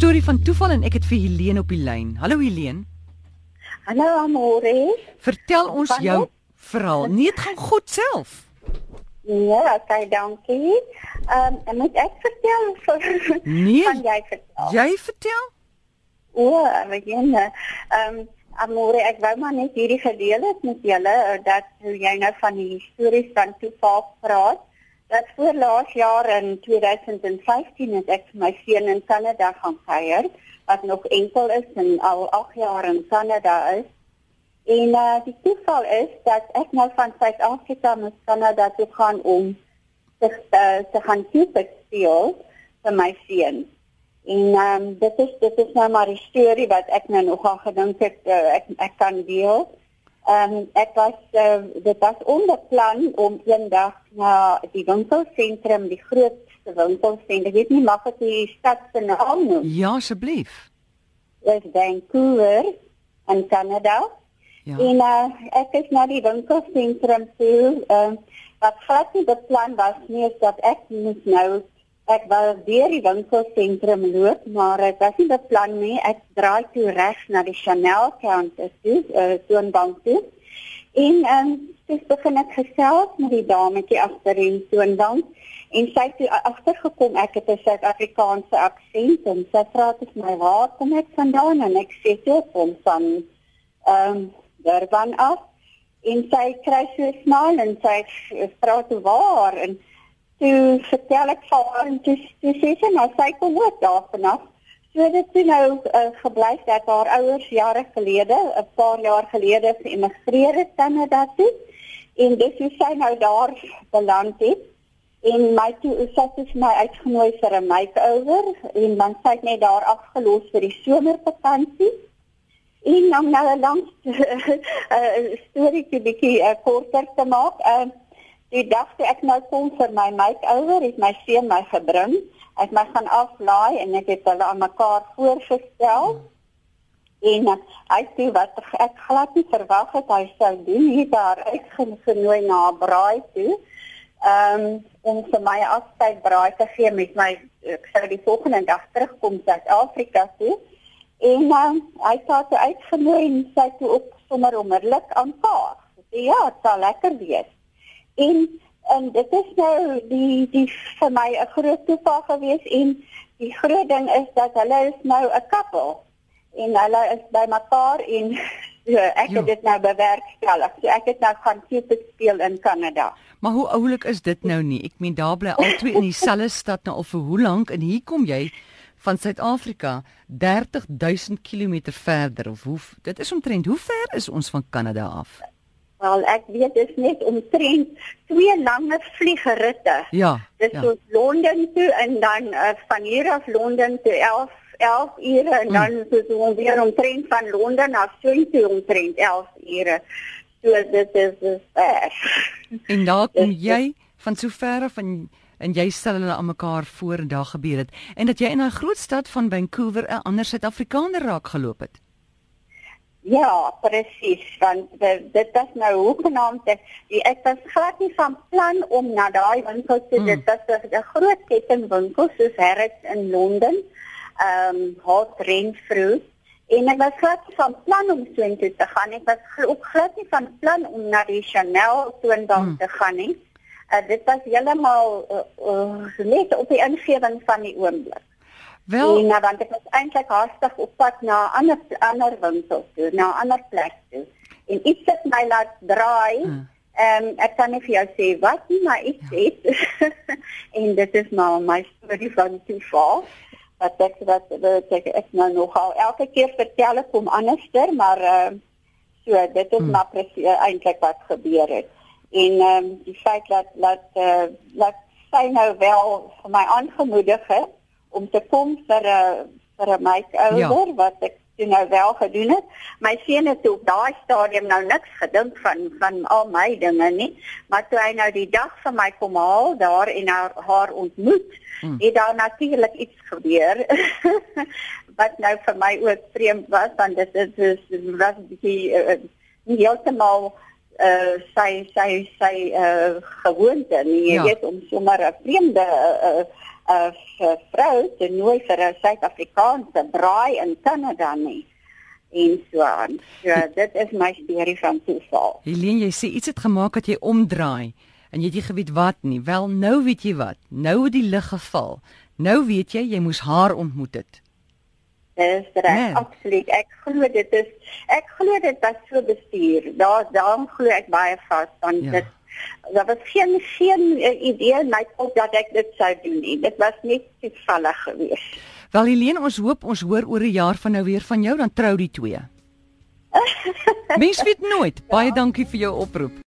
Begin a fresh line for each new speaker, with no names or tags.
storie van toeval en ek het vir Helene op die lyn. Hallo Helene.
Hallo Amore.
Vertel ons
Van
jou
wat?
verhaal. Nee, dit gaan goed self.
Ja, okay, dankie. Ehm um, moet ek vertel vir
Nee.
van jy vertel?
Jy vertel?
O, Regina. Ehm um, Amore, ek wou maar net hierdie gedeel het met julle eh, dat jy nou van die stories van toeval praat. Dat voor laas jaar in 2015 het ek vir my seun in Kanada gaan kuier wat nog enkel is en al 8 jaar in Kanada is. En uh, die toeval is dat ek nou van Suid-Afrika na Kanada toe gaan om te uh, te gaan Cupid speel vir my seun. En um, dit is dit is nou maar die storie wat ek nou nogal gedink het uh, ek ek kan deel. Ehm um, ek was uh, dit was onbeplan om eendag na die winkelsentrum, die grootste winkelsentrum, ek weet nie mag ek die stad se naam noem.
Ja, asseblief.
Dis Vancouver in Kanada.
Ja.
En uh, ek is na die winkelsentrum toe. Uh, wat glad nie beplan was nie is dat ek moet nou ek wou deur die winkelsentrum loop, maar ek was nie beplan nie. Ek draai toe reg na die Chanel counter toe, uh, toonbank toe. En ehm um, dis begin ek gesels met die dametjie agter die toonbank en sy het toe agtergekom ek het 'n Suid-Afrikaanse aksent en sy vra dit my waar kom ek vandaan en ek sê toe kom van ehm um, Durban af en sy kry so 'n smaal en sy vra toe waar en toe vertel ek vir haar en toe, toe sê sy nou sy kom ook daar vanaf. So dit toe nou uh, gebly dat haar ouers jare gelede 'n paar jaar gelede geëmigreer het Kanada toe. En dis hoe sy nou daar beland het. En my toe sy het vir my uitgenooi vir 'n makeover en dan sy het net daar afgelos vir die somervakansie En om nou 'n lang uh, storie te bietjie uh, korter te maak, uh, toe ek nou kom vir my makeover, het my seun my gebring. Het my gaan aflaai en ek het hulle aan mekaar voorgestel. En uh, hy sê wat ek glad nie verwag het hy sou doen hier daar uitgenooi na 'n braai toe. Ehm um, om vir my afskeid braai te gee met my ek sou die volgende dag terugkom Suid-Afrika toe. En uh, hy het haar uitgenooi en sy toe ook sommer onmiddellik aanvaar. Sy sê ja, dit sal lekker wees. En en dit is nou die die vir my 'n groot toeval gewees en die groot ding is dat hulle is nou 'n koppel en hulle is by mekaar en so, ek
Jo.
het dit nou bewerkstellig. So ek het nou gaan Cupid speel in Kanada.
Maar hoe oulik is dit nou nie? Ek meen daar bly albei in dieselfde stad nou al vir hoe lank en hier kom jy van Suid-Afrika 30000 km verder of hoe dit is omtrent hoe ver is ons van Kanada af?
Wel ek weet dit is net omtrent twee lange vliegeritte.
Ja.
Dis
ja.
ja. Londen toe en dan uh, van hier af Londen toe 11 11 ure en
Mm.
dan is dit ongeveer omtrent van Londen af Soontoe omtrent 11 ure. So dit is ver.
En daar kom
Dis-
jy van so ver af en en jy stel hulle aan mekaar voor en daar gebeur dit en dat jy in 'n groot stad van Vancouver 'n ander Suid-Afrikaner raak geloop het.
Ja, presies, want dit, was nou hoegenaamd ek, was glad nie van plan om na daai winkel te
Mm.
dit was 'n groot kettingwinkel soos Harrods in Londen. Ehm um, Hot Renfrew en ek was glad nie van plan om so intoe te gaan. Ek was ook glad nie van plan om na die Chanel toonbank
Mm.
te gaan nie. Uh, dit was heeltemal uh, uh, net op die ingewing van die oomblik.
Wel,
En nou want ek was eintlik haastig op pad na ander ander winkel toe, na ander plek toe. En iets het my laat draai.
Hmm.
Ehm um, ek kan nie vir jou sê wat nie, maar iets het. en dit is nou my storie van toeval. Wat ek wat wat ek, ek nou nogal elke keer vertel ek hom anderster, maar ehm uh, so dit is
Hmm.
maar presies eintlik wat gebeur het. En ehm um, die feit dat dat uh, dat sy nou wel vir my aangemoedig het om te kom vir 'n vir 'n makeover ja. wat ek toe nou wel gedoen het. My seun het op daai stadium nou niks gedink van van al my dinge nie, maar toe hy nou die dag vir my kom haal daar en haar, haar ontmoet,
Hmm.
het daar natuurlik iets gebeur wat nou vir my ook vreemd was want dit is is was 'n bietjie uh, nie heeltemal uh sy sy sy uh gewoonte nie jy
Ja.
weet om sommer 'n vreemde uh, uh uh, vrou te nooi vir 'n Suid-Afrikaanse braai in Kanada nie. En so aan. So dit is my storie van toeval.
Helene, jy sê iets het gemaak dat jy omdraai en jy het nie geweet wat nie. Wel nou weet jy wat. Nou het die lig geval. Nou weet jy jy moes haar ontmoet het.
Dis reg, nee. absoluut. Ek glo dit is ek glo dit was so bestuur. Daar daarom glo ek baie vas want ja. dit daar was geen geen uh, idee in my kop dat ek dit sou doen nie. Dit was net toevallig geweest.
Wel Helene, ons hoop ons hoor oor 'n jaar van nou weer van jou dan trou die twee. Mens weet nooit. Baie dankie vir jou oproep.